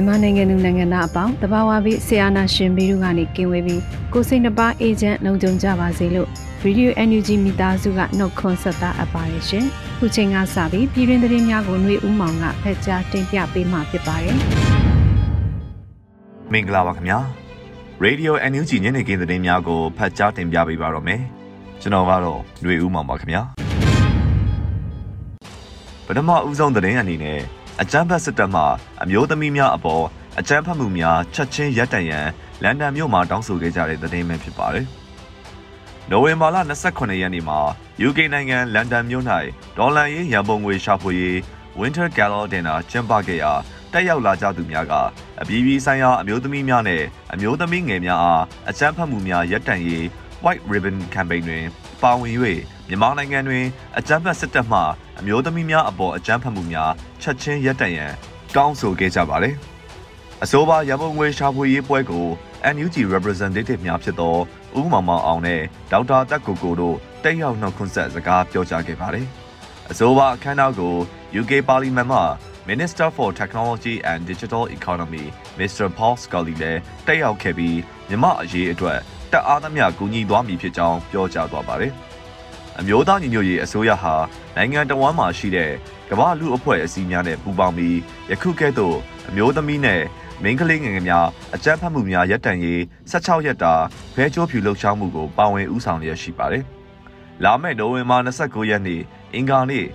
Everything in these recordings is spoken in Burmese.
မြန်မာနိုင်ငံသူနိုင်ငံသားအပေါင်းတဘာဝပြီးဆီယာနာရှင်ဘီတို့ကနေကင်းဝေးပြီးကိုစိတ်နှပါအေဂျင့်လုံခြုံကြပါစေလို့ Radio NUG မိသားစုကနှုတ်ခွန်းဆက်တာအပ်ပါတယ်ရှင်။ခုချိန်ကစပြီးပြည်တွင်သတင်းများကိုຫນွေဦးမောင်ကဖက်ကြားတင်ပြပေးမှာဖြစ်ပါတယ်။မင်္ဂလာပါခင်ဗျာ။ Radio NUG ညနေခင်းသတင်းများကိုဖတ်ကြားတင်ပြပေးပါတော့မယ်။ကျွန်တော်ကတော့ຫນွေဦးမောင်ပါခင်ဗျာ။ပထမဦးဆုံးသတင်းအနေနဲ့ အကြမ်းဖက်စစ်တပ်မှအမျိုးသမီးများအပေါ်အကြမ်းဖက်မှုများချက်ချင်းရပ်တန့်ရန်လန်ဒန်မြို့မှာတောင်းဆိုခဲ့ကြတဲ့သတင်းပဲဖြစ်ပါတယ်။နိုဝင်ဘာလ28ရက်နေ့မှာ UK နိုင်ငံလန်ဒန်မြို့၌ဒေါ်လာရေးရန်ပုံငွေရှာဖွေရေး Winter Gala Dinner ကျင်းပခဲ့ရာတက်ရောက်လာကြသူများကအပြည်ပြည်ဆိုင်ရာအမျိုးသမီးများနဲ့အမျိုးသမီးငယ်များအားအကြမ်းဖက်မှုများရပ်တန့်ရေး White Ribbon Campaign တွင်ပါဝင်၍မြန်မာနိုင်ငံတွင်အကြမ်းဖက်စစ်တပ်မှ အမျိုးသမီးများအပေါ်အကြမ်းဖက်မှုများချက်ချင်းရပ်တန့်ရန်တောင်းဆိုခဲ့ကြပါတယ်။အဆိုပါရမုံငွေရှာဖွေရေးပွဲကို NUG representative များဖြစ်သောဦးမောင်မောင်အောင်နဲ့ဒေါက်တာတက်ကိုကိုတို့တက်ရောက်နှုတ်ခွန်းဆက်စကားပြောကြားခဲ့ပါတယ်။အဆိုပါအခမ်းအနားကို UK Parliament မှ Minister for Technology and Digital Economy Mr. Paul Scully လည်းတက်ရောက်ခဲ့ပြီးမြမအရေးအတွက်တက်အားသမျှကူညီသွားမည်ဖြစ်ကြောင်းပြောကြားသွားပါတယ်။ အမျိုးသားညီညွတ်ရေးအစိုးရဟာနိုင်ငံတော်ဝန်မှာရှိတဲ့ကမ္ဘာလူအဖွဲ့အစည်းများနဲ့ပူးပေါင်းပြီးယခုကဲ့သို့အမျိုးသမီးနဲ့မိန်းကလေးငယ်ငယ်များအကြမ်းဖက်မှုများရပ်တန့်ရေး16ရက်တာဖဲချိုးဖြူလှုပ်ရှားမှုကိုပါဝင်ဦးဆောင်လျက်ရှိပါတယ်။လာမယ့်နိုဝင်ဘာ29ရက်နေ့အင်္ဂါနေ့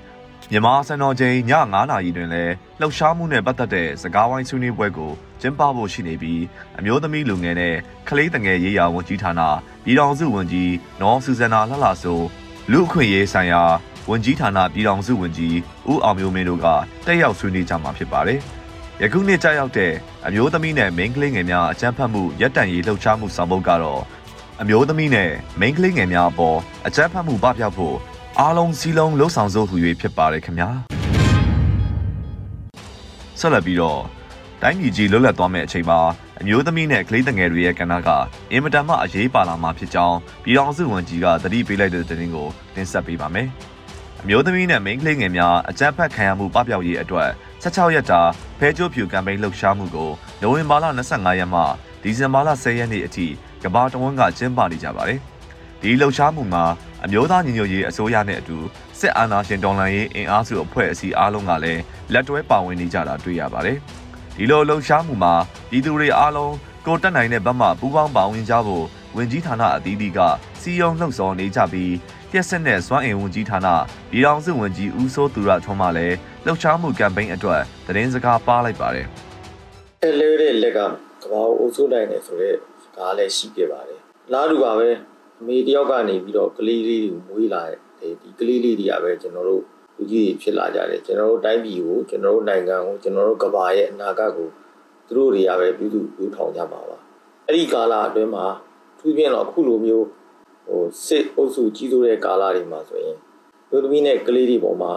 မြန်မာစံတော်ချိန်ည9:00နာရီတွင်လည်းလှုပ်ရှားမှုနဲ့ပတ်သက်တဲ့စကားဝိုင်းဆွေးနွေးပွဲကိုကျင်းပဖို့ရှိနေပြီးအမျိုးသမီးလူငယ်နဲ့ကလေးတငယ်ရေးရာဝန်ကြီးဌာနပြည်ထောင်စုဝန်ကြီးနော်ဆူဇန်နာလှလှဆို လူအခွင့်ရေးဆိုင်ရာဝန်ကြီးဌာနပြည်ထောင်စုဝန်ကြီးဦးအောင်မျိုးမင်းတို့ကတက်ရောက်ဆွေးနွေးကြမှာဖြစ်ပါတယ်။ယခုနှစ်ကြာရောက်တဲ့အမျိုးသမီးနဲ့မိန်းကလေးငယ်များအကြမ်းဖက်မှုရပ်တန့်ရေးလှုပ်ရှားမှုဆောင်ပုဒ်ကတော့အမျိုးသမီးနဲ့မိန်းကလေးငယ်များအပေါ်အကြမ်းဖက်မှုပပျောက်ဖို့အားလုံးစည်းလုံးလှုပ်ဆောင်စို့ဟူ၍ဖြစ်ပါတယ်ခင်ဗျာ။ဆက်လက်ပြီးတော့တိုင်းပြည်ကြီးလွတ်လပ်သွားမယ့်အချိန်မှာ အမျိုးသမီးနဲ့ကလေးငယ်တွေရဲ့ကဏ္ဍကအင်မတန်မှအရေးပါလာမှာဖြစ်ကြောင်းပြည်ထောင်စုဝန်ကြီးကသတိပေးလိုက်တဲ့သတင်းကိုတင်ဆက်ပေးပါမယ်။အမျိုးသမီးနဲ့မိန်းကလေးငယ်များအကြမ်းဖက်ခံရမှုပပျောက်ရေးအတွက်16ရက်တာဖဲကျိုးဖြူကမ်ပိန်းလှုပ်ရှားမှုကိုနိုဝင်ဘာလ25ရက်မှဒီဇင်ဘာလ10ရက်နေ့အထိကမ္ဘာတဝန်းကကျင်းပနေကြပါတယ်။ဒီလှုပ်ရှားမှုမှာအမျိုးသားညီညွတ်ရေးအစိုးရနဲ့အတူစစ်အာဏာရှင်တော်လှန်ရေးအင်အားစုအဖွဲ့အစည်းအားလုံးကလည်းလက်တွဲပါဝင်နေကြတာတွေ့ရပါတယ်။ ဒီလိုလှုပ်ရှားမှုမှာပြည်သူတွေအားလုံးကိုတက်နိုင်တဲ့ဘက်မှပူးပေါင်းပါဝင်ကြဖို့ဝင်ကြီးဌာနအသီးသီးကစီယုံလှုပ်ဆော်နေကြပြီးပြက်ဆက်တဲ့စွမ်းအင်ဝန်ကြီးဌာနပြည်ထောင်စုဝန်ကြီးဦးစိုးသူရထွန်းမှလည်းလှုပ်ရှားမှုကမ်ပိန်းအတွက်သတင်းစကားပါလိုက်ပါတယ်။အဲလေးတဲ့လက်ကကဘာကိုအုပ်စိုးနိုင်တယ်ဆိုတော့စကားလည်းရှိခဲ့ပါတယ်။လားလူပါပဲအမေတယောက်ကနေပြီးတော့ကလေးလေးကိုမွေးလာတဲ့ဒီကလေးလေးတွေကပဲကျွန်တော်တို့ လူကြီးတွေဖြစ်လာကြတယ်ကျွန်တော်တို့တိုင်းပြည်ကိုကျွန်တော်တို့နိုင်ငံကိုကျွန်တော်တို့ကမ္ဘာရဲ့အနာဂတ်ကိုသူတို့တွေကပဲပြုစုပြုထောင်ကြမှာပါအဲ့ဒီကာလအတွင်းမှာသူပြင်တော့အခုလိုမျိုးဟိုစစ်အုပ်စုကြီးစိုးတဲ့ကာလတွေမှာဆိုရင်လူသမီးနဲ့ကလေးတွေပေါ်မှာ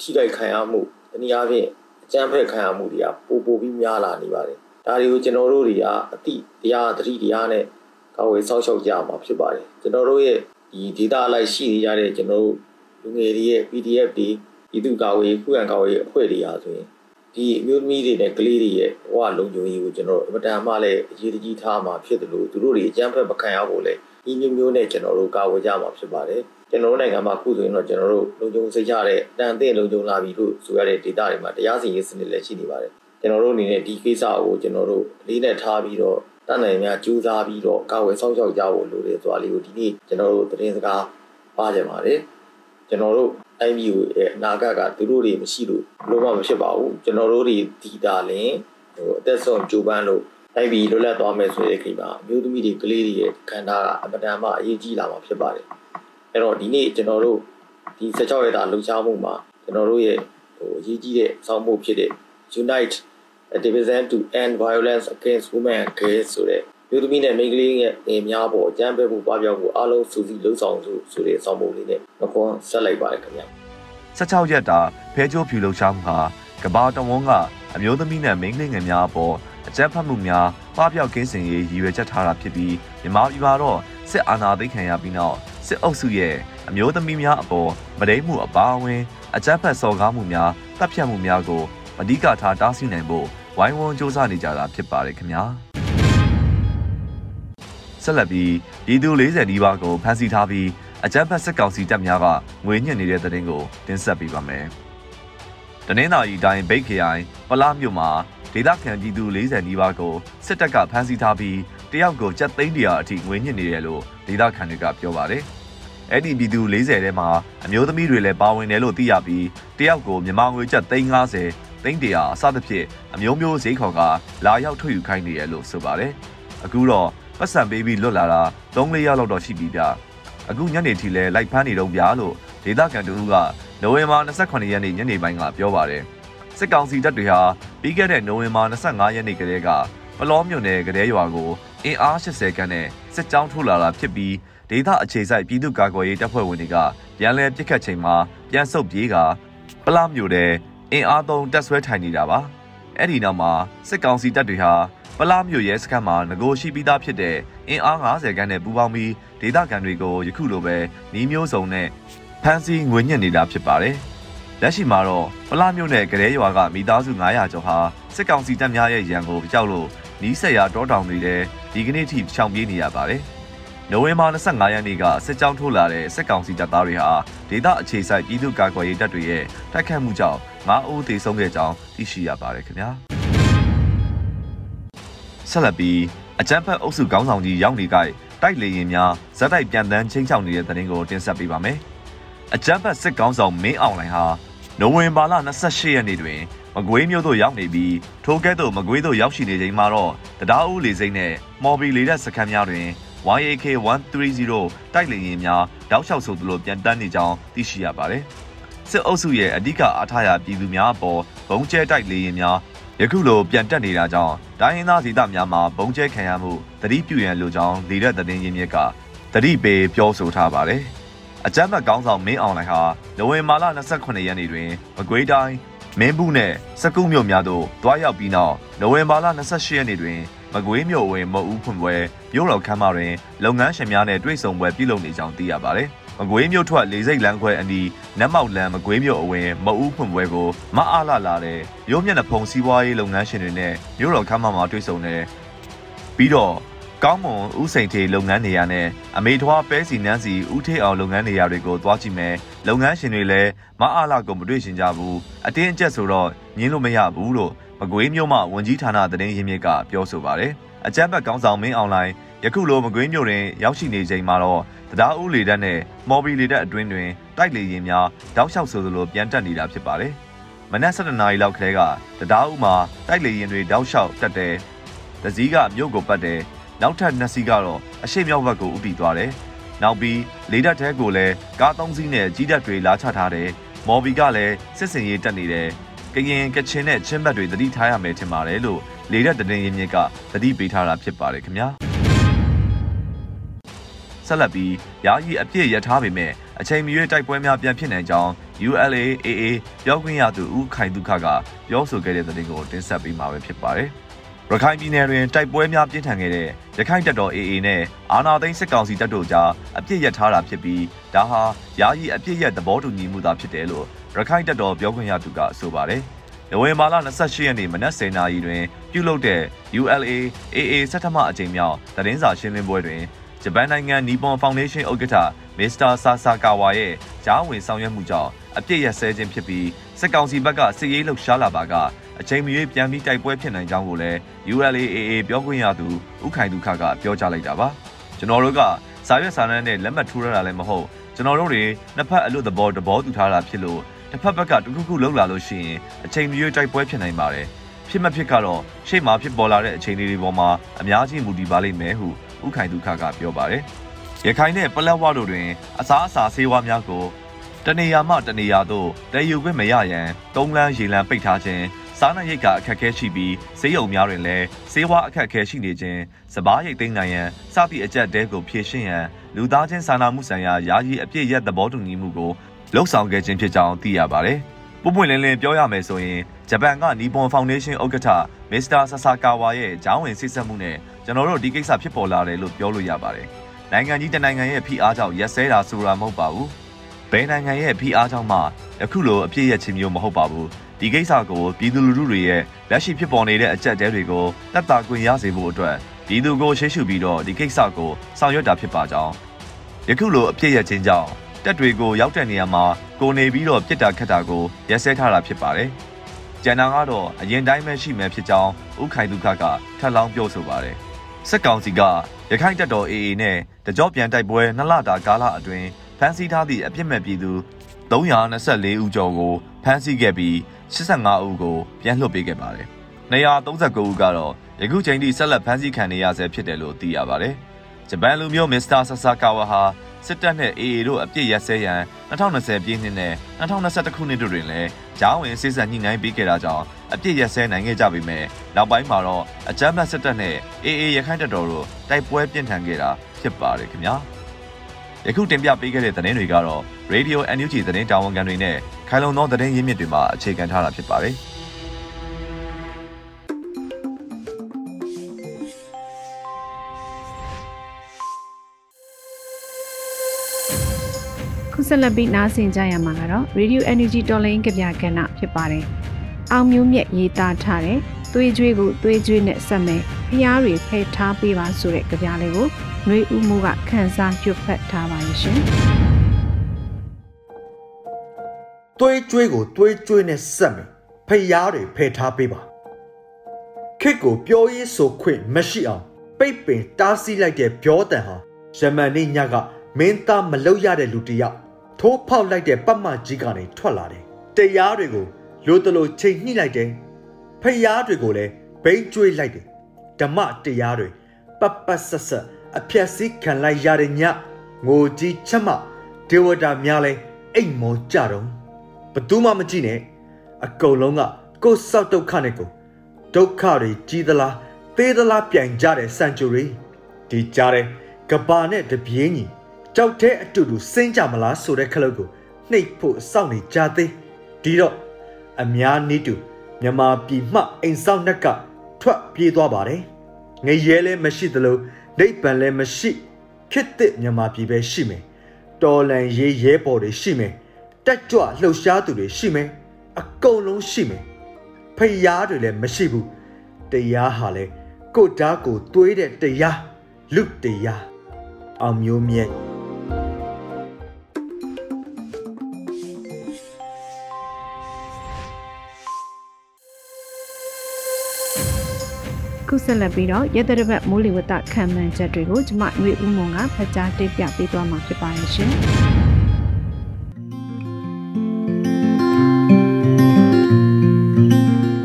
ထိခိုက်ခံရမှုတနည်းအားဖြင့်အကြမ်းဖက်ခံရမှုတွေကပိုပိုပြီးများလာနေပါတယ်ဒါတွေကိုကျွန်တော်တို့တွေကအတိတရားတတိတရားနဲ့ကာဝယ်စောင့်ရှောက်ကြမှာဖြစ်ပါတယ်ကျွန်တော်တို့ရဲ့ဒီဒေတာအလိုက်ရှိနေကြတဲ့ကျွန်တော်တို့ လူငယ်တွေရဲ့ PDF တွေပြည်သူ့ကာကွယ်ရေးခုခံကာကွယ်ရေးအဖွဲ့တွေအားဆိုရင်ဒီအမျိုးသမီးတွေနဲ့ကလေးတွေရဲ့ဘဝလုံခြုံရေးကိုကျွန်တော်တို့အမတန်မှလည်းအရေးတကြီးထားမှာဖြစ်တယ်လို့သူတို့တွေအကြမ်းဖက်မခံရဖို့လဲဒီမျိုးမျိုးနဲ့ကျွန်တော်တို့ကာဝယ်ကြမှာဖြစ်ပါတယ်ကျွန်တော်တို့နိုင်ငံမှာခုဆိုရင်တော့ကျွန်တော်တို့လုံခြုံစိတ်ချတဲ့တန်တဲ့လုံခြုံလာပြီလို့ဆိုရတဲ့ data တွေမှာတရားစီရင်စနစ်လည်းရှိနေပါတယ်ကျွန်တော်တို့အနေနဲ့ဒီကိစ္စကိုကျွန်တော်တို့အလေးနဲ့ထားပြီးတော့တန်နိုင်များကြိုးစားပြီးတော့ကာဝယ်ဆောင်ရှောက်ကြဖို့လိုတယ်ဆိုတာလေးကိုဒီနေ့ကျွန်တော်တို့သတင်းစကားပါကြပါတယ် ကျွန်တော်တို့ IMU ရဲ့အနာဂတ်ကသူတို့တွေမရှိလို့လုံးဝမဖြစ်ပါဘူးကျွန်တော်တို့တွေဒီတာလင်ဟိုအသက်ဆုံးကြိုးပမ်းလို့ IB လွတ်လပ်သွားမယ်ဆိုတဲ့ခေတ်မှာအမျိုးသမီးတွေကလေးတွေရဲ့ခန္ဓာကအပဒံမှအရေးကြီးလာမှာဖြစ်ပါတယ်အဲ့တော့ဒီနေ့ကျွန်တော်တို့ဒီ16ရက်တာလှူရှားမှုမှာကျွန်တော်တို့ရဲ့ဟိုအရေးကြီးတဲ့စောင့်မှုဖြစ်တဲ့ Unite a division to end violence against women and girls ဆိုတဲ့ မျိုးသမီးနဲ့မိန်းကလေးရဲ့အများပေါ်အကြမ်းဖက်မှုပွားပြောင်းမှုအလုံးစုစည်းလှုပ်ဆောင်စုဆိုတဲ့စောင့်မှုလေးနဲ့မကွန်ဆက်လိုက်ပါတယ်ခင်ဗျာ16ရက်တာဖဲချိုးဖြူလှုပ်ရှားမှုဟာကဘာတဝန်းကအမျိုးသမီးနဲ့မိန်းကလေးငယ်များအပေါ်အကြမ်းဖက်မှုများပပျောက်ကင်းစင်ရေးရည်ရွယ်ချက်ထားတာဖြစ်ပြီးမြန်မာပြည်မှာတော့စစ်အာဏာသိမ်းခံရပြီးနောက်စစ်အုပ်စုရဲ့အမျိုးသမီးများအပေါ်မဒိမှုအပါအဝင်အကြမ်းဖက်စော်ကားမှုများတပ်ဖြတ်မှုများကိုအဓိကထားတားဆီးနိုင်ဖို့ဝိုင်းဝန်းစ조사နေကြတာဖြစ်ပါတယ်ခင်ဗျာ ဆက်လက်ပြီးပြည်သူ40နီးပါးကိုဖမ်းဆီးထားပြီးအကြမ်းဖက်စစ်ကောင်စီတပ်များကငွေညှစ်နေတဲ့တဲ့တင်ကိုတင်ဆက်ပေးပါမယ်။တနင်္သာရီတိုင်းဗိတ်ခရိုင်ပလားမြို့မှာဒေသခံပြည်သူ40နီးပါးကိုစစ်တပ်ကဖမ်းဆီးထားပြီးတယောက်ကိုကြက်သိန်းတရာအထိငွေညှစ်နေတယ်လို့ဒေသခံတွေကပြောပါတယ်။အဲ့ဒီပြည်သူ40ထဲမှာအမျိုးသမီးတွေလည်းပါဝင်တယ်လို့သိရပြီးတယောက်ကိုမြန်မာငွေကျပ်350သိန်းတရာအစသဖြင့်အမျိုးမျိုးဈေးခေါ်ကလာရောက်ထုတ်ယူခိုင်းနေရလို့ဆိုပါတယ်။အခုတော့ ပတ်စံပေးပြီးလွတ်လာတာ3-4ရက်လောက်တော့ရှိပြီဗျ။အခုညနေထိလဲလိုက်ဖမ်းနေတော့ဗျာလို့ဒေသခံတို့ကနိုဝင်ဘာ28ရက်နေ့ညနေပိုင်းကပြောပါတယ်။စစ်ကောင်စီတပ်တွေဟာပြီးခဲ့တဲ့နိုဝင်ဘာ25ရက်နေ့ကတည်းကပလောမြို့နယ်ကလေးရွာကိုအင်အား80ခန်းနဲ့စစ်ကြောင်းထိုးလာတာဖြစ်ပြီးဒေသအခြေစိုက်ပြည်သူ့ကာကွယ်ရေးတပ်ဖွဲ့ဝင်တွေကပြန်လည်ပစ်ခတ်ချိန်မှာပြန်ဆုတ်ပြေးကပလောမြို့နယ်အင်အားသုံးတပ်ဆွဲထိုင်နေတာပါ အဲ့ဒီနောက်မှာစစ်ကောင်စီတပ်တွေဟာပလာမြို့ရဲစခန်းမှာငကိုရှိပြီးသားဖြစ်တဲ့အင်အား90ခန်းနဲ့ပူးပေါင်းပြီးဒေသခံတွေကိုယခုလိုပဲနှီးမျိုးစုံနဲ့ဖမ်းဆီးငွေညှစ်နေတာဖြစ်ပါတယ်။လက်ရှိမှာတော့ပလာမြို့နယ်ကလေးရွာကမိသားစု900ကျော်ဟာစစ်ကောင်စီတပ်များရဲ့ရန်ကိုကြောက်လို့နီးစက်ရတောတောင်တွေထဲဒီကနေ့ထိရှောင်ပြေးနေရပါတယ်။ နိုဝင်ဘာ25ရက်နေ့ကစစ်ကြောင်းထိုးလာတဲ့စစ်ကောင်စီတပ်သားတွေဟာဒေသအခြေစိုက်ပြည်သူ့ကာကွယ်ရေးတပ်တွေရဲ့တိုက်ခတ်မှုကြောင့်9ဦးသေဆုံးခဲ့ကြောင်းသိရှိရပါတယ်ခင်ဗျာ။ဆက်လက်ပြီးအကြမ်းဖက်အုပ်စုခေါင်းဆောင်ကြီးရောက်နေကြတိုက်လေရင်များဇက်တိုက်ပြန်တန်းချင်းချောက်နေတဲ့တဲ့ရင်ကိုတင်ဆက်ပေးပါမယ်။အကြမ်းဖက်စစ်ကောင်ဆောင်မင်းအောင်လှိုင်ဟာနိုဝင်ဘာလ28ရက်နေ့တွင်မကွေးမြို့သို့ရောက်နေပြီးထိုကဲ့သို့မကွေးသို့ရောက်ရှိနေချိန်မှာတော့တရားဦးလေစိမ့်နဲ့မော်ဘီလေတဲ့စခန်းများတွင် YAK 130တိုက်လေယာဉ်များတောက်လျှောက်ဆိုသလိုပြန်တန်းနေကြောင်းသိရှိရပါတယ်။စစ်အုပ်စုရဲ့အဓိကအားထားရာပြည်သူများအပေါ်ဘုံကျဲတိုက်လေယာဉ်များယခုလိုပြန်တက်နေတာကြောင့်တိုင်းရင်းသားဒေသများမှာဘုံကျဲခံရမှုတတိပြုရန်လိုကြောင်းလေတဲ့သတင်းရင်းမြစ်ကတတိပေးပြောဆိုထားပါတယ်။အကြမ်းဖက်ကောင်းဆောင်မင်းအောင်လှိုင်ဟာနိုဝင်ဘာလ28ရက်နေ့တွင်မကွေးတိုင်းမင်းဘူးနဲ့စကုမြို့များသို့တွားရောက်ပြီးနောက်နိုဝင်ဘာလ28ရက်နေ့တွင် မကွေးမြို့ဝင်မအူးဖွင့်ပွဲမြို့တော်ခမ်းမတွင်လုပ်ငန်းရှင်များနဲ့တွေ့ဆုံပွဲပြုလုပ်နေကြောင်းသိရပါတယ်။မကွေးမြို့ထွက်လေစိတ်လမ်းခွဲအနီးနတ်မောက်လမ်းမကွေးမြို့အဝင်မအူးဖွင့်ပွဲကိုမအားလာလာတဲ့မြို့မျက်နှာဖုံစီးပွားရေးလုပ်ငန်းရှင်တွေနဲ့မြို့တော်ခမ်းမမှာတွေ့ဆုံနေပြီးတော့ကောင်းမွန်ဥစိန်ထေလုပ်ငန်းနေရာနဲ့အမေထွားပဲစီနန်းစီဥထေးအောင်လုပ်ငန်းနေရာတွေကိုသွားကြည့်မယ်လုပ်ငန်းရှင်တွေလည်းမအားလာကိုမတွေ့ရှင်ကြဘူးအတင်းအကျပ်ဆိုတော့ညင်းလို့မရဘူးလို့ မကွေးမြို့မှဝန်ကြီးဌာနသတင်းရင်းမြစ်ကပြောဆိုပါတယ်အကြမ်းဖက်ကောင်းဆောင်မင်းအွန်လိုင်းယခုလိုမကွေးမြို့တွင်ရောက်ရှိနေချိန်မှာတော့တရားဥလေတက်နဲ့မော်ဘီလေတက်အတွင်းတွင်တိုက်လေရင်များတောက်လျှောက်ဆိုသလိုပြန်တက်နေတာဖြစ်ပါတယ်မနက်7:00နာရီလောက်ခရဲကတရားဥမှာတိုက်လေရင်တွေတောက်လျှောက်တက်တယ်တစည်းကမြို့ကိုပတ်တယ်နောက်ထပ်နှစ်စီးကတော့အရှိမြောက်ဘက်ကိုဥတီသွားတယ်။နောက်ပြီးလေတပ်ထဲကိုလည်းကားသုံးစီးနဲ့ကြီးတပ်တွေလာချထားတယ်။မော်ဘီကလည်းစစ်စင်ရေးတက်နေတယ်။ ကရင်ကချင်နဲ့ချင်းဘက်တွေသတိထားရမယ်ထင်ပါတယ်လို့လေတပ်တရင်ရင်မြစ်ကသတိပေးထားတာဖြစ်ပါတယ်ခင်ဗျာ။ဆက်လက်ပြီးယာယီအပြည့်ရထားပေမဲ့အချိန်မရွေးတိုက်ပွဲများပြန်ဖြစ်နိုင်ကြောင်း ULAAA ပြောခွင့်ရသူဦးခိုင်ဒုခကပြောဆိုခဲ့တဲ့သတင်းကိုတင်ဆက်ပေးမှာပဲဖြစ်ပါတယ်။ရခိုင်ပြည်နယ်တွင်တိုက်ပွဲများပြင်းထန်ခဲ့တဲ့ရခိုင်တပ်တော် AA နဲ့အာနာသိန်းစစ်ကောင်စီတပ်တို့ကြားအပြစ်ရထားတာဖြစ်ပြီးဒါဟာယာယီအပြစ်ရသဘောတူညီမှုသာဖြစ်တယ်လို့ ရခိုင်တပ်တော်ပြောခွင့်ရသူကဆိုပါတယ်။နိုဝင်ဘာလ28ရက်နေ့မနက်10:00နာရီတွင် ပြုလုပ်တဲ့ ULA AA ဆက်ထမအကြိမ်မြောက်သတင်းစာရှင်းလင်းပွဲတွင်ဂျပန်နိုင်ငံနီပွန်ဖောင်ဒေးရှင်းဥက္ကဋ္ဌမမစ္စတာဆာဆာကာဝါရဲ့ကြားဝင်ဆောင်ရွက်မှုကြောင့်အပြစ်ရစဲခြင်းဖြစ်ပြီးစစ်ကောင်စီဘက်ကစစ်ရေးလှုပ်ရှားလာပါကအချိန်မရွေးပြန်ပြီးတိုက်ပွဲဖြစ်နိုင်ကြောင်းကိုလည်း ULAAA ပြောခွင့်ရသူဥခိုင်ဒုခကပြောကြားလိုက်တာပါကျွန်တော်တို့ကစာရွက်စာတမ်းနဲ့လက်မှတ်ထိုးရတာလည်းမဟုတ်ကျွန်တော်တို့တွေနှစ်ဖက်အလို့သဘောတဘောတူထားတာဖြစ်လို့ တစ်ဖက်ဘက်ကတခုခုလှုပ်လာလို့ရှိရင်အချိန်မရွေးတိုက်ပွဲဖြစ်နိုင်ပါတယ်ဖြစ်မဖြစ်ကတော့ရှေ့မှာဖြစ်ပေါ်လာတဲ့အချိန်လေးတွေပေါ်မှာအများကြီးမူတည်ပါလိမ့်မယ်ဟုဥခိုင်ဒုခကပြောပါတယ်ရခိုင်နဲ့ပလက်ဝတို့တွင်အစားအစာဆေးဝါးများကိုတနေရာမှတနေရာသို့တည်ယူခွင့်မရရန်တုံးလန်းရေလန်းပိတ်ထားခြင်းစားနပ်ရိတ်ကအခက်အခဲရှိပြီးဈေးရုံများတွင်လည်းဈေးဝါအခက်အခဲရှိနေခြင်းစပားရိတ်သိမ်းနိုင်ရန်စသည့်အကြက်တဲကိုဖြည့်ရှင်းရန်လူသားချင်းစာနာမှုဆိုင်ရာယာယီအပြည့်ရက်သဘောတူညီမှုကို လှုပ်ဆောင်ခဲ့ခြင်းဖြစ်ကြောင်းသိရပါတယ်။ပုံပွင့်လင်းလင်းပြောရမယ်ဆိုရင်ဂျပန်ကနီပွန်ဖောင်ဒေးရှင်းဥက္ကဋ္ဌမစ္စတာဆာဆာကာဝါရဲ့ဂျောင်းဝင်စစ်ဆက်မှုနဲ့ကျွန်တော်တို့ဒီကိစ္စဖြစ်ပေါ်လာတယ်လို့ပြောလို့ရပါတယ်။နိုင်ငံကြီးတနိုင်ငံရဲ့ဖိအားကြောင့်ရက်စဲတာဆိုတာမဟုတ်ပါဘူး။ဘယ်နိုင်ငံရဲ့ဖိအားကြောင့်မှအခုလိုအပြည့်ရခြင်းမျိုးမဟုတ်ပါဘူး။ဒီကိစ္စကိုပြည်သူလူထုတွေရဲ့လက်ရှိဖြစ်ပေါ်နေတဲ့အကြက်တဲတွေကိုတက်တာခွင့်ရစေဖို့အတွက်ပြည်သူကိုရှေ့ရှုပြီးတော့ဒီကိစ္စကိုဆောင်ရွက်တာဖြစ်ပါကြောင်းယခုလိုအပြည့်ရခြင်းကြောင့် တက်တွေကိုရောက်တဲ့နေရာမှာကိုနေပြီးတော့ပြစ်တာခတ်တာကိုရက်စဲထားတာဖြစ်ပါတယ်။ကျန်တာကတော့အရင်တိုင်းပဲရှိမယ်ဖြစ်ကြောင်းဥခိုင်ဒုက္ခကထပ်လောင်းပြောဆိုပါတယ်။စက်ကောင်စီကရခိုင်တပ်တော် AA နဲ့တကြောပြန်တိုက်ပွဲနှစ်လတာကာလအတွင်းဖမ်းဆီးထားသည့်အပြစ်မဲ့ပြည်သူ324ဦးကျော်ကိုဖမ်းဆီးခဲ့ပြီး85ဦးကိုပြန်လွှတ်ပေးခဲ့ပါတယ်။239ဦးကတော့ယခုချိန်ထိဆက်လက်ဖမ်းဆီးခံနေရဆဲဖြစ်တယ်လို့သိရပါတယ်။ဂျပန်လူမျိုးမစ္စတာဆာဆာကာဝါဟာ စစ်တပ်နဲ့ AA တို့အပြစ်ရက်စဲရန်2020ပြည့်နှစ်နဲ့2021ခုနှစ်တို့တွင်လည်းဂျောင်းဝင်စစ်ဆက်ညှိနှိုင်းပေးခဲ့တာကြောင့်အပြစ်ရက်စဲနိုင်ခဲ့ကြပေမဲ့နောက်ပိုင်းမှာတော့အကြမ်းဖက်စစ်တပ်နဲ့ AA ရခိုင်တပ်တော်တို့တိုက်ပွဲပြင်းထန်ခဲ့တာဖြစ်ပါတယ်ခင်ဗျာယခုတင်ပြပေးခဲ့တဲ့သတင်းတွေကတော့ Radio NUG သတင်းတာဝန်ခံတွေနဲ့ခိုင်လုံသောသတင်းရင်းမြစ်တွေမှာအခြေခံထားတာဖြစ်ပါတယ် ခုဆက်လက်ပြီးနားဆင်ကြရမှာကတော့ Radio Energy တော်လိုင်းကဗျာကဏ္ဍဖြစ်ပါတယ်။အောင်မျိုးမြတ်ရေးသားထားတဲ့သွေးကြွေးကိုသွေးကြွေးနဲ့ဆက်မယ်ဖျားတွေဖယ်ထားပေးပါဆိုတဲ့ကြပြလေးကိုနှွေဦးမှုကခန်းစားကြွဖက်ထားပါရရှင်။သွေးကြွေးကိုသွေးကြွေးနဲ့ဆက်မယ်ဖျားတွေဖယ်ထားပေးပါခစ်ကိုပြောရေးဆိုခွင့်မရှိအောင်ပိတ်ပင်တားဆီးလိုက်တဲ့ပြောတန်ဟာယမန်နေ့ညကမင်းသားမလောက်ရတဲ့လူတစ်ယောက် ထိုးဖောက်လိုက်တဲ့ပတ်မကြီးကနေထွက်လာတယ်တရားတွေကိုလိုတလိုချိန်ညှိလိုက်တယ်ဖျားတွေကိုလည်းဘိန်းကျွေးလိုက်တယ်ဓမ္မတရားတွေပပဆက်ဆက်အဖြက်စီးခံလိုက်ရတဲ့ညငိုကြီးချက်မဒေဝတာများလဲအိမ်မောကြတော့ဘသူမှမကြည့်နဲ့အကုန်လုံးကကိုယ်ဆောက်ဒုက္ခနဲ့ကိုဒုက္ခတွေကြီးသလားသေးသလားပြိုင်ကြတဲ့စံကြူတွေဒီကြားတဲ့ကဘာနဲ့တပြေးညီကြော က်တဲ့အတူတူစင်းကြမလားဆိုတဲ့ခလုတ်ကိုနှိပ်ဖို့စောင့်နေကြသေးဒီတော့အများနည်းတူမြမာပြည်မှအိမ်ဆောင်နှက်ကထွက်ပြေးသွားပါတယ်ငရဲလည်းမရှိသလိုနိဗ္ဗာန်လည်းမရှိခစ်တဲ့မြမာပြည်ပဲရှိမယ်တော်လန်ရေးရဲပေါ်တွေရှိမယ်တက်ကြွလှုပ်ရှားသူတွေရှိမယ်အကုန်လုံးရှိမယ်ဖျားတွေလည်းမရှိဘူးတရားဟာလေကိုဓာတ်ကိုသွေးတဲ့တရားလူတရားအောင်မျိုးမြတ် ခုဆက်လက်ပြီးတော့ရတရဘတ်မိုးလေဝသခံမှန်းချက်တွေကိုကျမຫນွေဦးမွန်ကဖတ်ကြားတင်ပြပေးသွားမှာဖြစ်ပါရဲ့ရှင်။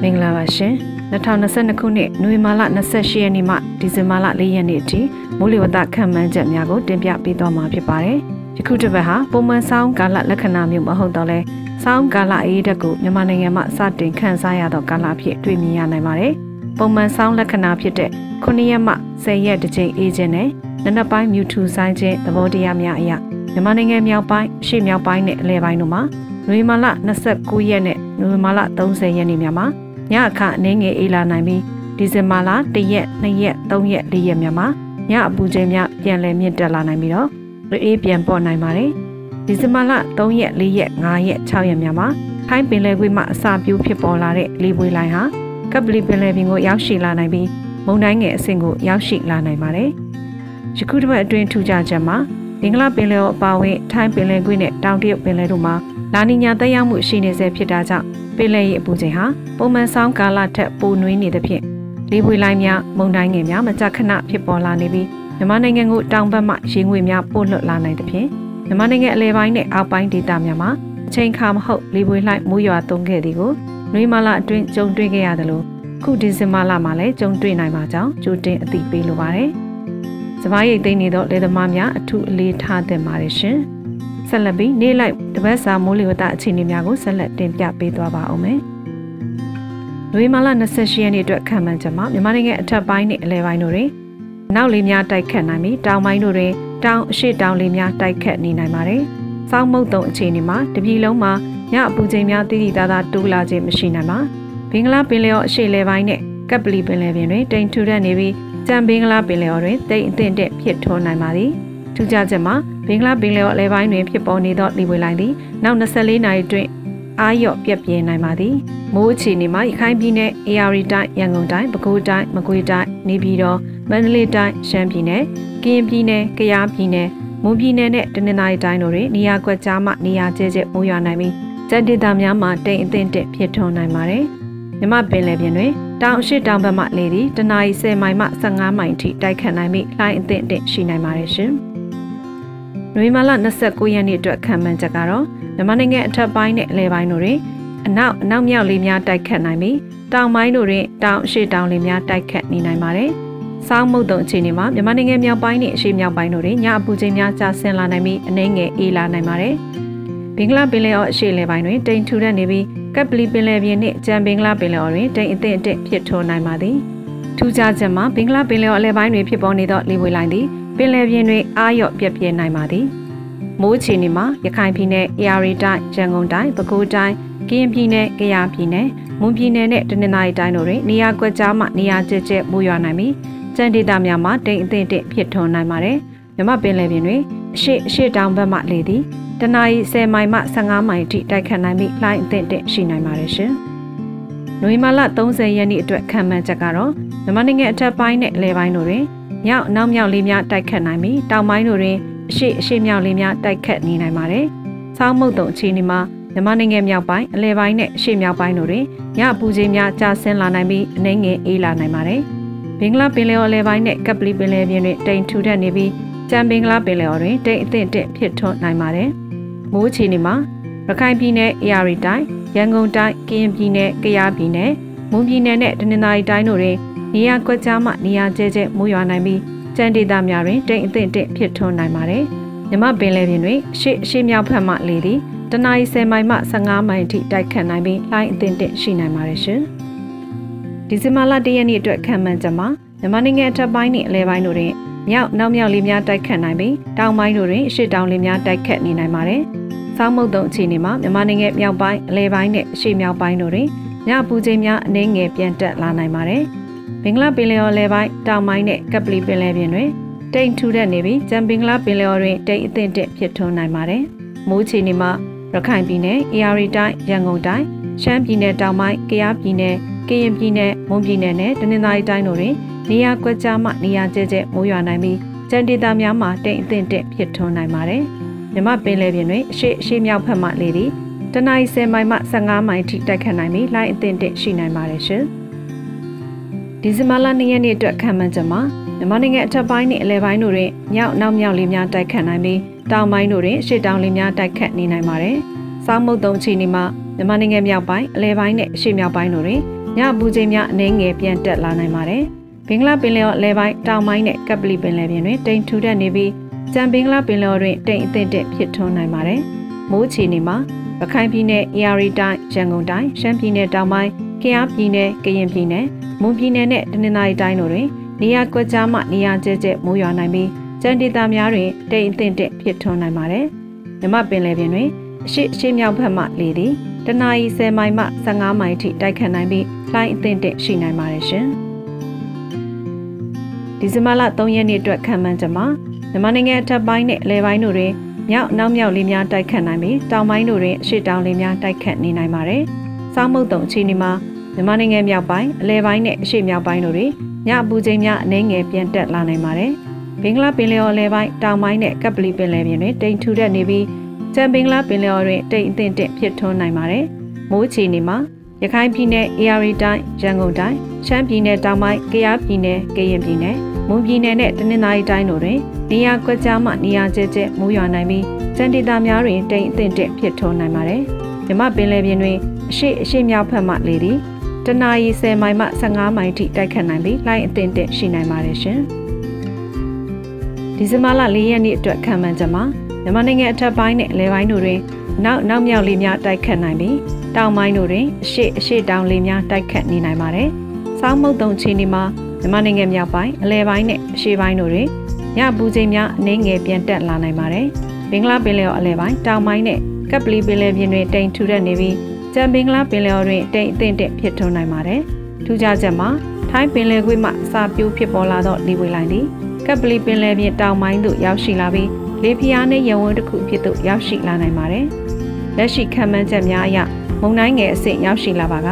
မင်္ဂလာပါရှင်။2022ခုနှစ်နိုဝင်ဘာလ28ရက်နေ့မှဒီဇင်ဘာလ4ရက်နေ့အထိမိုးလေဝသခံမှန်းချက်များကိုတင်ပြပေးသွားမှာဖြစ်ပါတယ်။ယခုတစ်ပတ်ဟာပုံမှန်ဆောင်းကာလလက္ခဏာမျိုးမဟုတ်တော့လဲဆောင်းကာလအေးဓာတ်ကိုမြန်မာနိုင်ငံမှာစတင်ခန်းစားရသောကာလအဖြစ်တွေ့မြင်ရနိုင်ပါတယ်။ ပုံမှန်ဆောင်းလက္ခဏာဖြစ်တဲ့9ရက်မှ10ရက်တစ်ကြိမ်အေးခြင်းနဲ့နနက်ပိုင်းမြူထူဆိုင်ခြင်းသဘောတရားများအရမြန်မာနိုင်ငံမြောက်ပိုင်းအရှေ့မြောက်ပိုင်းနဲ့အလယ်ပိုင်းတို့မှာနွေမာလ29ရက်နဲ့နွေမာလ30ရက်နေ့များမှာညအခါအနေငယ်အေးလာနိုင်ပြီးဒီဇင်ဘာလ1ရက်2ရက်3ရက်4ရက်များမှာညအပူချိန်များပြန်လည်မြင့်တက်လာနိုင်ပြီးတော့အေးပြန်ပေါ်နိုင်ပါတယ်ဒီဇင်ဘာလ3ရက်4ရက်5ရက်6ရက်များမှာထိုင်းပင်လယ်ကွေ့မှအစာပြူဖြစ်ပေါ်လာတဲ့လေပွေလိုင်းဟာ ကပလီပင်လယ်ပြင်ကိုရောက်ရှိလာနိုင်ပြီးမုန်တိုင်းငယ်အဆင့်ကိုရောက်ရှိလာနိုင်ပါတယ်။ယခုတစ်ပတ်အတွင်းထူးခြားချက်မှာရင်္ဂလားပင်လယ်အပါအဝင်ထိုင်းပင်လယ်ကွေ့နဲ့တောင်တရုတ်ပင်လယ်တို့မှာလာနီညာတက်ရောက်မှုရှိနေဆဲဖြစ်တာကြောင့်ပင်လယ်ရေအပူချိန်ဟာပုံမှန်ဆောင်ကာလထက်ပိုနွေးနေသဖြင့်လေပွေလိုင်းများမုန်တိုင်းငယ်များမကြာခဏဖြစ်ပေါ်လာနေပြီးမြန်မာနိုင်ငံကိုတောင်ဘက်မှရေငွေများပို့လွှတ်လာနိုင်သဖြင့်မြန်မာနိုင်ငံအလဲပိုင်းနဲ့အောက်ပိုင်းဒေသများမှာအ ချိန်ခါမဟုတ်လေပွေလှိုက်မိုးရွာသွန်းခဲ့သည်ကိုနှွေးမလအတွင်းကြုံတွေ့ခဲ့ရသလိုခုဒီဇင်ဘာလမှာလည်းကြုံတွေ့နိုင်မှာကြောင်းကြိုတင်အသိပေးလိုပါတယ်။စပားရိတ်သိမ်းနေသောလေသမားများအထူးအလေးထားသင့်ပါတယ်ရှင်။ဆက်လက်ပြီးနေ့လိုက်တပတ်စာမိုးလေဝသအခြေအနေများကိုဆက်လက်တင်ပြပေးသွားပါဦးမယ်။နွေမာလ28ရက်နေ့အတွက်ခံမှန်းချက်မှာမြန်မာနိုင်ငံအထက်ပိုင်းနဲ့အလဲပိုင်းတို့တွင်နောက်လေများတိုက်ခတ်နိုင်ပြီးတောင်ပိုင်းတို့တွင်တောင်အရှိတောင်လေများတိုက်ခတ်နေနိုင်ပါတယ်။ စောင်းမုတ်တုံအခြေအနေမှာတပြည်လုံးမှာညအပူချိန်များတိတိသားသားတိုးလာခြင်းမရှိနိုင်ပါ။ဘင်္ဂလားပင်လယ်အော်အရှိလေပိုင်းနဲ့ကပ်ပလီပင်လယ်ပြင်တွင်တိမ်ထူထပ်နေပြီးကြံဘင်္ဂလားပင်လယ်အော်တွင်တိမ်အထင်တက်ဖြစ်ထွန်းနိုင်ပါသည်။ထူးခြားချက်မှာဘင်္ဂလားပင်လယ်အော်အလဲပိုင်းတွင်ဖြစ်ပေါ်နေသောလေပွေလိုင်းသည်နောက်24နာရီတွင်အာရော့ပြက်ပြင်းနိုင်ပါသည်မိုးအခြေအနေမှာရခိုင်ပြည်နယ်အေရီတိုင်းရန်ကုန်တိုင်းပဲခူးတိုင်းမကွေးတိုင်းနေပြည်တော်မန္တလေးတိုင်းရှမ်းပြည်နယ်ကရင်ပြည်နယ်ကယားပြည်နယ် မွန်ပြည်နယ်နဲ့တနင်္သာရီတိုင်းတို့တွင်နေရာကွက်ကြားမှနေရာကျဲကျဲမိုးရွာနိုင်ပြီးစက်ဒေသများမှာတိမ်အထင်တက်ဖြစ်ထွန်းနိုင်ပါတယ်မြမပင်လယ်ပြင်တွင်တောင်အရှိတောင်ဘက်မှလေသည်တနအီ10မိုင်မှ15မိုင်ထိတိုက်ခတ်နိုင်ပြီးလှိုင်းအထင်တက်ရှိနိုင်ပါတယ်ရှင်နွေမာလ29ရက်နေ့အတွက်ခံမှန်းချက်ကတော့မြန်မာနိုင်ငံအထက်ပိုင်းနဲ့အလဲပိုင်းတို့တွင်အနောက်အနောက်မြောက်လေများတိုက်ခတ်နိုင်ပြီးတောင်ပိုင်းတို့တွင်တောင်အရှိတောင်လေများတိုက်ခတ်နေနိုင်ပါတယ်။ စောင်းမုတ်တုံအခြေအနေမှာမြန်မာနိုင်ငံမြောက်ပိုင်းနဲ့အရှေ့မြောက်ပိုင်းတို့တွင်ညအပူချိန်များကျဆင်းလာနိုင်ပြီးအနှဲငယ်အေးလာနိုင်ပါတယ်။ဘင်္ဂလားပင်လယ်အော်အရှေ့လေပိုင်းတွင်တိမ်ထူထပ်နေပြီးကပ်ပလီပင်လယ်ပြင်နှင့်ကြံဘင်္ဂလားပင်လယ်အော်တွင်တိမ်အထက်အထက်ဖြစ်ထွန်းနိုင်ပါသည်။ထူးခြားချက်မှာဘင်္ဂလားပင်လယ်အော်အလဲပိုင်းတွင်ဖြစ်ပေါ်နေသောလေပွေလိုင်းသည်ပင်လယ်ပြင်တွင်အာရော့ပြက်ပြဲနိုင်ပါသည်။မိုးချီနေမှာရခိုင်ပြည်နယ်၊အေရီတိုင်း၊ရန်ကုန်တိုင်း၊ပဲခူးတိုင်း၊ကရင်ပြည်နယ်၊ကယားပြည်နယ်၊မွန်ပြည်နယ်နဲ့တနင်္သာရီတိုင်းတို့တွင်နေရာကွက်ကြားမှနေရာကျကျမိုးရွာနိုင်ပြီး ကျန်ဒေသများမှာတိမ်အထင်တင့်ဖြစ်ထွန်းနိုင်ပါတယ်။မြမပင်လယ်ပြင်တွင်အရှိအရှိတောင်ဘက်မှလေသည်တနအီ10မိုင်မှ15မိုင်ထိတိုက်ခတ်နိုင်ပြီးလှိုင်းအထင်တင့်ရှိနိုင်ပါတယ်ရှင်။နွေမာလ30ရက်နေ့အတွက်ခံမှန်းချက်ကတော့မြန်မာနိုင်ငံအထက်ပိုင်းနဲ့အလယ်ပိုင်းတို့တွင်မြောက်နောက်မြောက်လေးများတိုက်ခတ်နိုင်ပြီးတောင်ပိုင်းတို့တွင်အရှိအရှိမြောက်လေးများတိုက်ခတ်နေနိုင်ပါတယ်။ဆောင်းမုတ်တုံအခြေအနေမှာမြန်မာနိုင်ငံမြောက်ပိုင်းအလဲပိုင်းနဲ့အရှိမြောက်ပိုင်းတို့တွင်ညပူချိန်များကျဆင်းလာနိုင်ပြီးအနှဲငယ်အေးလာနိုင်ပါတယ်။ ဘင်္ဂလားပင်လယ်အော်အလဲပိုင်းနဲ့ကပ်ပလီပင်လယ်ပြင်တွင်တိမ်ထူထပ်နေပြီးကြံဘင်္ဂလားပင်လယ်အော်တွင်တိမ်အထင်တက်ဖြစ်ထွန်းနိုင်ပါတယ်။မိုးအခြေအနေမှာရခိုင်ပြည်နယ်အေရီတိုင်းရန်ကုန်တိုင်းကရင်ပြည်နယ်ကယားပြည်နယ်မွန်ပြည်နယ်နဲ့တနင်္သာရီတိုင်းတို့တွင်နေရာကွက်ကြားမှနေရာကျဲကျဲမိုးရွာနိုင်ပြီးကျန်ဒေသများတွင်တိမ်အထင်တက်ဖြစ်ထွန်းနိုင်ပါတယ်။မြမပင်လယ်ပြင်တွင်ရှေ့ရှေ့မြောက်ဖက်မှလေသည်တနအီ10မိုင်မှ15မိုင်အထိတိုက်ခတ်နိုင်ပြီးလှိုင်းအထင်တက်ရှိနိုင်ပါတယ်ရှင်။ ဒီဇင်ဘာလ၁ရက်နေ့အတွက်ခံမှန်းချက်မှာမြန်မာနိုင်ငံအထက်ပိုင်းနှင့်အလဲပိုင်းတို့တွင်မြောက်နောက်မြောက်လေးများတိုက်ခတ်နိုင်ပြီးတောင်ပိုင်းတို့တွင်ရှေ့တောင်လေးများတိုက်ခတ်နေနိုင်ပါတယ်။ဆောင်းမုတ်တုံအခြေအနေမှာမြန်မာနိုင်ငံမြောက်ပိုင်းအလဲပိုင်းနဲ့အရှေ့မြောက်ပိုင်းတို့တွင်ညပူချိန်များအနည်းငယ်ပြန်တက်လာနိုင်ပါတယ်။ဘင်္ဂလားပင်လယ်အော်လယ်ပိုင်းတောင်ပိုင်းနဲ့ကပ်ပလီပင်လယ်ပြင်တွင်တိမ်ထူထပ်နေပြီးကြံဘင်္ဂလားပင်လယ်အော်တွင်တိမ်အထင်တက်ဖြစ်ထွန်းနိုင်ပါတယ်။မိုးချီနေမှာရခိုင်ပြည်နယ်၊အေရီတိုင်း၊ရန်ကုန်တိုင်း၊ရှမ်းပြည်နယ်တောင်ပိုင်း၊ကယားပြည်နယ်၊ ကရင်ပြည်နယ်၊မွန်ပြည်နယ်နဲ့တနင်္သာရီတိုင်းတို့တွင်နေရာကွက်ကြားမှနေရာကျကျမိုးရွာနိုင်ပြီးကျန်ဒေသများမှာတိမ်အထင်တက်ဖြစ်ထွန်းနိုင်ပါတယ်။မြမပင်လယ်ပြင်တွင်အရှိအရှိမြောက်ဖက်မှလေသည်တနအီ10မိုင်မှ15မိုင်ထိတိုက်ခတ်နိုင်ပြီးလိုင်းအထင်တက်ရှိနိုင်ပါတယ်ရှင်။ဒီဇင်ဘာလ2ရက်နေ့အတွက်ခံမှန်းချက်မှာမြန်မာနိုင်ငံအထက်ပိုင်းနဲ့အလယ်ပိုင်းတို့တွင်မြောက်နောက်မြောက်လေးများတိုက်ခတ်နိုင်ပြီးတောင်ပိုင်းတို့တွင်ရှေ့တောင်လေးများတိုက်ခတ်နေနိုင်ပါတယ်။စောင်းမုတ်တုံချီနေမှာမြန်မာနိုင်ငံမြောက်ပိုင်းအလယ်ပိုင်းနဲ့ရှေ့မြောက်ပိုင်းတို့တွင် ညပူချိန်များအနည်းငယ်ပြန်တက်လာနိုင်ပါတယ်။ဘင်္ဂလားပင်လယ်အော်အလယ်ပိုင်းတောင်ပိုင်းနဲ့ကပ်ပလီပင်လယ်ပြင်တွင်တိမ်ထူထပ်နေပြီးကြံဘင်္ဂလားပင်လယ်အော်တွင်တိမ်အထက်တက်ဖြစ်ထွန်းနိုင်ပါတယ်။မိုးချီနေမှာရခိုင်ပြည်နယ်၊အေရီတိုင်း၊ရန်ကုန်တိုင်း၊ရှမ်းပြည်နယ်တောင်ပိုင်း၊ကယားပြည်နယ်၊ကရင်ပြည်နယ်မွန်ပြည်နယ်နဲ့တနင်္သာရီတိုင်းတို့တွင်နေရာကွက်ကြားမှနေရာကျကျမိုးရွာနိုင်ပြီးကျန်ဒေသများတွင်တိမ်အထင်တက်ဖြစ်ထွန်းနိုင်ပါတယ်။မြမပင်လယ်ပြင်တွင် အရှိအရှိမြောက်ဘက်မှလေသည်တနအီ10မိုင်မှ15မိုင်ထိတိုက်ခတ်နိုင်ပြီးလှိုင်းအထင်တက်ရှိနိုင်ပါတယ်ရှင်။ဒီဇင်ဘာလ3ရက်နေ့အတွက်ခံမှန်းချက်မှာမြန်မာနိုင်ငံအထက်ပိုင်းနဲ့အလယ်ပိုင်းတို့တွင်မြောက်နောက်မြောက်လေးများတိုက်ခတ်နိုင်ပြီးတောင်ပိုင်းတို့တွင်အရှိတောင်လေးများတိုက်ခတ်နေနိုင်ပါတယ်။စောင်းမုတ်တုံအခြေအနေမှာမြန်မာနိုင်ငံမြောက်ပိုင်းအလဲပိုင်းနဲ့အရှေ့မြောက်ပိုင်းတို့တွင်ညအပူချိန်များအနည်းငယ်ပြန်တက်လာနိုင်ပါတယ်။ဘင်္ဂလားပင်လယ်အော်လဲပိုင်းတောင်ပိုင်းနဲ့ကပ်ပလီပင်လယ်ပြင်တွင်တိမ်ထူတဲ့နေပြီး ကျန်ဘင်္ဂလားပင်လယ်အော်တွင်တိမ်အထင်တင့်ဖြစ်ထွန်းနိုင်ပါတယ်။မိုးချီနေမှာရခိုင်ပြည်နယ်အေရီတိုင်းရန်ကုန်တိုင်းရှမ်းပြည်နယ်တောင်ပိုင်းကယားပြည်နယ်ကရင်ပြည်နယ်မွန်ပြည်နယ်နဲ့တနင်္သာရီတိုင်းတို့တွင်နေရာကွက်ကြားမှနေရာကျကျမိုးရွာနိုင်ပြီးစံဒေတာများတွင်တိမ်အထင်တင့်ဖြစ်ထွန်းနိုင်ပါတယ်။မြမပင်လယ်ပြင်တွင်အရှိအရှိမြောက်ဖက်မှလေသည်တနအီ10မိုင်မှ15မိုင်ထိတိုက်ခတ်နိုင်ပြီးလိုင်းအထင်တင့်ရှိနိုင်ပါတယ်ရှင်။ဒီဇင်ဘာလ၄ရက်နေ့အတွက်ခံမှန်းချက်မှာ မြန်မာနိုင်ငံအထက်ပိုင်းနဲ့အလဲပိုင်းတို့တွင်နောက်နောက်မြောက်လေများတိုက်ခတ်နိုင်ပြီးတောင်ပိုင်းတို့တွင်အရှိအရှိတောင်လေများတိုက်ခတ်နေနိုင်ပါတယ်။စောင်းမုတ်တုံချီနီမှာမြန်မာနိုင်ငံမြောက်ပိုင်းအလဲပိုင်းနဲ့အရှေ့ပိုင်းတို့တွင်ညပူချိန်များအနည်းငယ်ပြန်တက်လာနိုင်ပါတယ်။ဘင်္ဂလားပင်လယ်အော်အလဲပိုင်းတောင်ပိုင်းနဲ့ကပ်ပလီပင်လယ်ပြင်တွင်တိမ်ထူထပ်နေပြီးကျန်ဘင်္ဂလားပင်လယ်အော်တွင်တိမ်အထင်တက်ဖြစ်ထွန်းနိုင်ပါတယ်။ထူးခြားချက်မှာထိုင်းပင်လယ်ကွေ့မှစာပြိုးဖြစ်ပေါ်လာသောလေဝေလိုင်းသည်ကပ်ပလီပင်လယ်ပြင်တောင်ပိုင်းသို့ရောက်ရှိလာပြီး လေပြင်းအားနှင့်ရဝန်းတစ်ခုဖြစ်သို့ရောက်ရှိလာနိုင်ပါတယ်။လက်ရှိခံမှန်းချက်များအရမုန်တိုင်းငယ်အဆင့်ရောက်ရှိလာပါက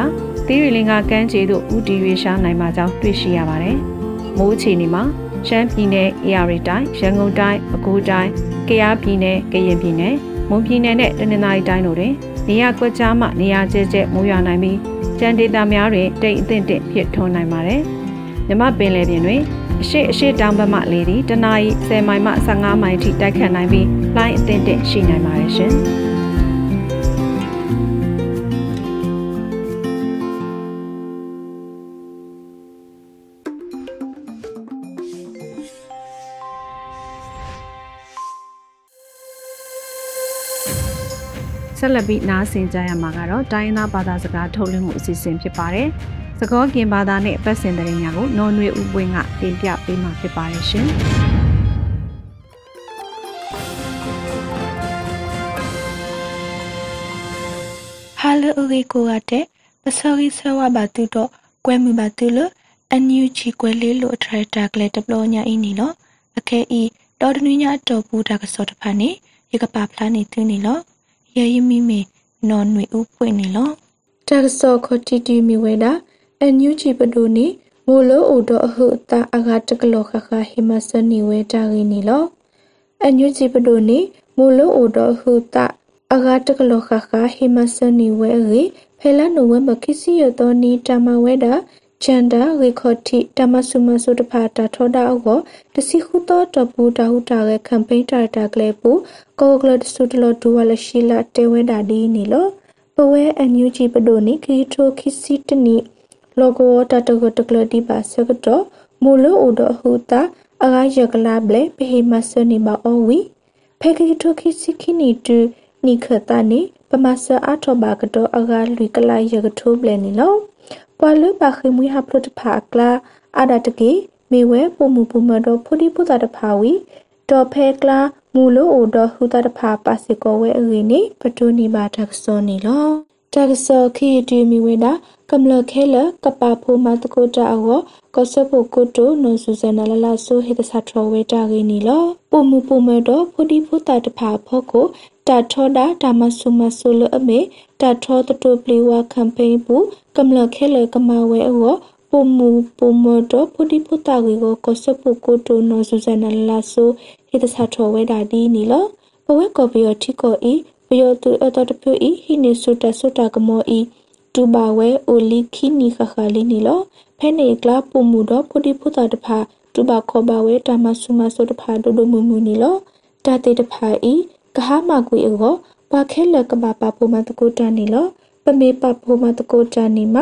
သီရီလင်္ကာကမ်းခြေသို့ဦးတည်ရွေးရှားနိုင်မှာကြောင်းတွေ့ရှိရပါတယ်။မိုးအခြေအနေမှာရှမ်းပြည်နယ်အေရီတိုင်းရန်ကုန်တိုင်းပဲခူးတိုင်းကယားပြည်နယ်ကရင်ပြည်နယ်မွန်ပြည်နယ်နဲ့တနင်္သာရီတိုင်းတို့တွင်နေရာကွက်ကြားမှနေရာကျကျမိုးရွာနိုင်ပြီးကြံဒေတာများတွင်တိတ်အထင်တင့်ဖြစ်ထွန်းနိုင်ပါတယ်။မြမပင်လယ်ပြင်တွင် အရှိအရှိတောင်ဘက်မှလေသည်တနအီ10မိုင်မှ15မိုင်ထိတိုက်ခတ်နိုင်ပြီးလိုင်းအထင်တင့်ရှိနိုင်ပါတယ်ရှင်။ဆက်လက်ပြီးနားဆင်ကြရမှာကတော့တိုင်းရင်းသားဘာသာစကားထုတ်လွှင့်မှုအစီအစဉ်ဖြစ်ပါတယ်။ စကောကင်ဘာသာနဲ့ပတ်စင်တဲ့ညကိုနော်နွေဦးပွင့်ကတင်ပြပေးမှာဖြစ်ပါတယ်ရှင်။ Hello uri ko ate pasori sawa batu to kwe mu batu lo anyu chi kwe le lo tra ta kle deplo nya ini lo ake i to dnu nya to pu ta ka so ta pha ni ye ka pa phla ni tu ni lo ရယမိမေနော်နွေဥပွင့်နေလောတက်ဆောခတီတီမီဝဲတာ အန်ယူချီပဒိုနီမိုလိုအိုဒအဟုတာအဂါတကလောခခဟိမဆနီဝဲတာရင်းနီလောအန်ယူချီပဒိုနီမိုလိုအိုဒအဟုတာအဂါတကလောခခဟိမဆနီဝဲရီဖဲလာနိုဝဲမခိစီယတော်နီတမဝဲတာချန်ဒါရီခေါတိတမဆုမဆုတဖာတာထောဒါအောကိုတစီခုတော့တပူတာဟုတာရဲ့ campaign တာတာကလေးပူကိုကလတ်ဆုတလဒူဝလရှိလာတေဝဲဒါဒီနီလောပဝဲအန်ယူဂျီပဒိုနီခီထိုခိစီတနီ လောဂိုတတကတကလဒီပါစကတော့မူလိုအိုဒဟူတာအဂါယကလာဘလေပဟိမဆနီမအောဝီဖေကီထိုခိစီခိနီတူနိခတာနီပမဆာအထောဘာကတော့အဂါလူကလာယကထိုးဘလေနီလောပွာလပါခိမွေဟာပရတဖာကလာအာဒတကေမေဝဲပုံမူပုံမတော့ဖိုဒီပူတာတဖာဝီဒေါ်ဖဲကလာမူလိုအိုဒဟူတာတဖာပါစီကောဝဲအင်းနီပတူနီမာတက်စောနီလော တက်စောခီတီမီဝဲတာကမ္လခဲလကပဖိုမတကိုတာအောကဆပုကိုတိုနိုဆူဇနာလလာဆိုဟေတဆာထရဝဲတာဂီနီလောပုံမူပုံမတော့ဖိုဒီဖူတာတဖာဖောကိုတာထောဒါဒါမဆုမဆုလအမေတာထောတတိုပလီဝါကမ်ပိန်းပူကမ္လခဲလကမဝဲအောပုံမူပုံမတော့ဖိုဒီဖူတာဂီကိုကဆပုကိုတိုနိုဆူဇနာလလာဆိုဟိတဆာထောဝဲတာဒီနီလောပဝဲကော်ပီယောတီကိုဤ ပယောတူအတော်တပြူဤဟိနေဆုတဆုတကမောဤတူပါဝဲအိုလီခိနီခခလီနီလောဖဲနေကလာပူမူတော့ဖုတိဖုတာတဖာတူပါခောပါဝဲတာမဆုမဆုတဖာဒိုဒိုမူမူနီလောတာတေတဖာဤကဟာမကွေအောပါခဲလကဘာပါပူမတကိုတန်နီလောပမေပပူမတကိုတန်နီမ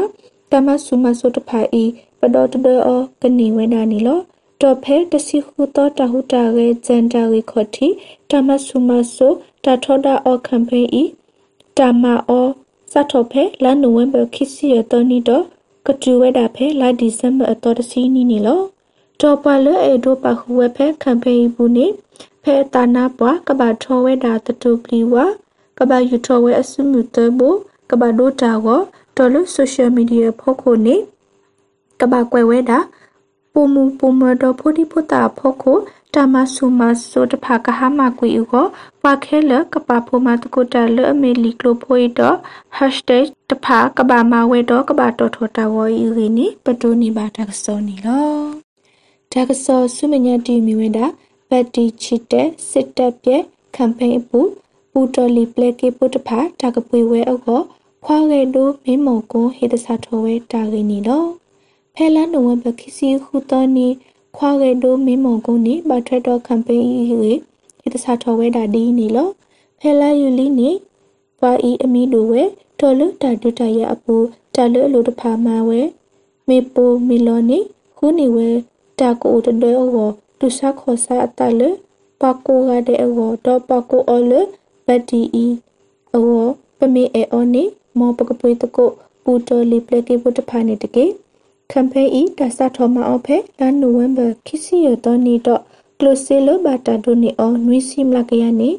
တမဆုမဆုတဖာဤပဒေါ်တဒေအောကနေဝဲနာနီလောတော့ဖဲတစီခုတော့တဟုတာရဲ့ဂျန်တာရီခေါတီတမဆုမဆို တထောဒါအော်ကမ်ပိန်းဤတမအောစထောဖဲလာနိုဝင်ဘာခီစီရတနီတော့ကတူဝဲတာဖဲလာဒီဇမ်ဘာအတော်တစီနီနီလောတော့ပါလအေဒိုပါခုဝဲဖဲကမ်ပိန်းဘူးနေဖဲတာနာပွားကဘာထောဝဲတာတတူပလီဝါကဘာယူထောဝဲအစုမှုတဘူကဘာဒိုတာကိုတော်လို့ဆိုရှယ်မီဒီယာဖို့ခုနေကဘာကွယ်ဝဲတာပုံမူပုံမတော်ဖိုဒီဖတာဖို့ခု တာမဆူမဆိုတဖာကဟာမကွေဥကိုဝါခဲလကပဖိုမတကိုတလအမေလီကလိုဖိုီတော့#တဖာကဘာမဝဲတော့ကဘာတော်ထောတာဝီရီနီပတူနီဘာတက်စောနီလောဒါကစောဆုမညာတီမီဝဲတာဘတ်တီချစ်တဲ့စစ်တပ်ပြဲကမ်ပိန်းအပူပူတော်လီပလက်ကေပုတဖာတာကပွေဝဲအကောခွားရဲတို့မင်းမော်ကိုဟေတဆာထောဝဲတာရင်းနီလောဖဲလန်နိုဝဘခီစီခုတော်နီ ခွားရဲတို့မင်းမော်ကိုနီဘတ်ထရတော်ကမ်ပိန်းဤဟေဟေတဆာထောဝဲတာဒီနီလောဖဲလာယူလီနီပွာဤအမီတို့ဝဲတော်လူတာဒုတရအပူတာလူလူတဖာမာဝဲမေပိုမီလောနီခုနီဝဲတာကိုတတဲအောတူဆာခောဆာအတလပါကိုရတဲ့အောတော့ပါကိုအောလဘတ်တီအီအောပမေအေအောနီမောပကပွေတကိုပူတော်လီပလက်ကေပုတဖာနေတကေ ကမ်ပိန်းဤဒါဆာထောမအောဖဲလန်နိုဝင်ဘာခီစီယတော်နီတော့ကလိုဆေလဘတာဒိုနီအောနွီစီမလာကရနေ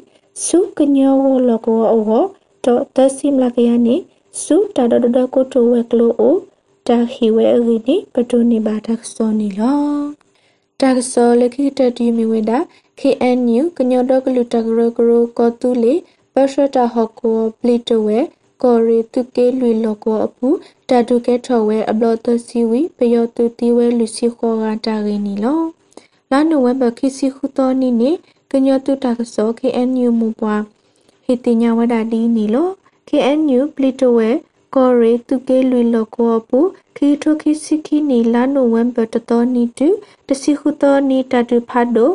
စုကညောဝလကောအောတော့သစီမလာကရနေစုတာဒဒကိုတိုဝဲကလိုအိုတာခီဝဲအရီနီပတိုနီဘာတက်စောနီလောတာကစောလခိတတီမီဝဲတာ KNU ကညောဒကလူတကရကရကောတူလီပရှတာဟကောပလီတဝဲ ကောရီတုကေလွီလောကောအပူတာတုကေထော်ဝဲအဘလတစီဝီပယောတုတီဝဲလူစီခေါ်ကတာရင်းနီလောလာနိုဝဲဘခိစီခုတော်နီနီကညောတုတာကစော KNU မူပွားဟေတိညာဝဒဒီနီလော KNU ပလီတဝဲကောရီတုကေလွီလောကောအပူခီထိုခိစီခီနီလာနိုဝဲဘတတော်နီတူတစီခုတော်နီတာတုဖတ်ဒို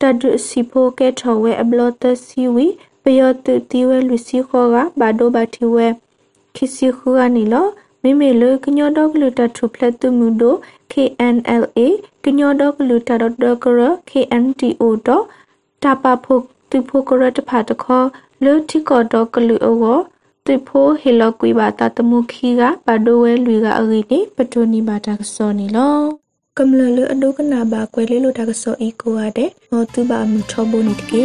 တာတုစီဖိုကေထော်ဝဲအဘလတစီဝီပယောတုတီဝဲလူစီခေါ်ကဘာဒိုဘာတီဝဲခီစီခူကနေလောမိမေလကညောဒေါကလူတထုဖလက်တုမှုဒို KNLA ကညောဒေါကလူတဒေါကရ KNTO တော့တပဖို့သူဖို့ကရတဖာတခေါ်လူတီကောဒေါကလူအောသူဖို့ဟီလကွေဘာတာတမှုခီကဘာဒိုဝဲလူကအဂီနေပတိုနီဘာတာဆောနီလောကမ္လလအဒုကနာဘာကွဲလေးလိုတာကဆောအီကိုရတဲ့ဟောသူဘာမူချောဘိုနီတကေ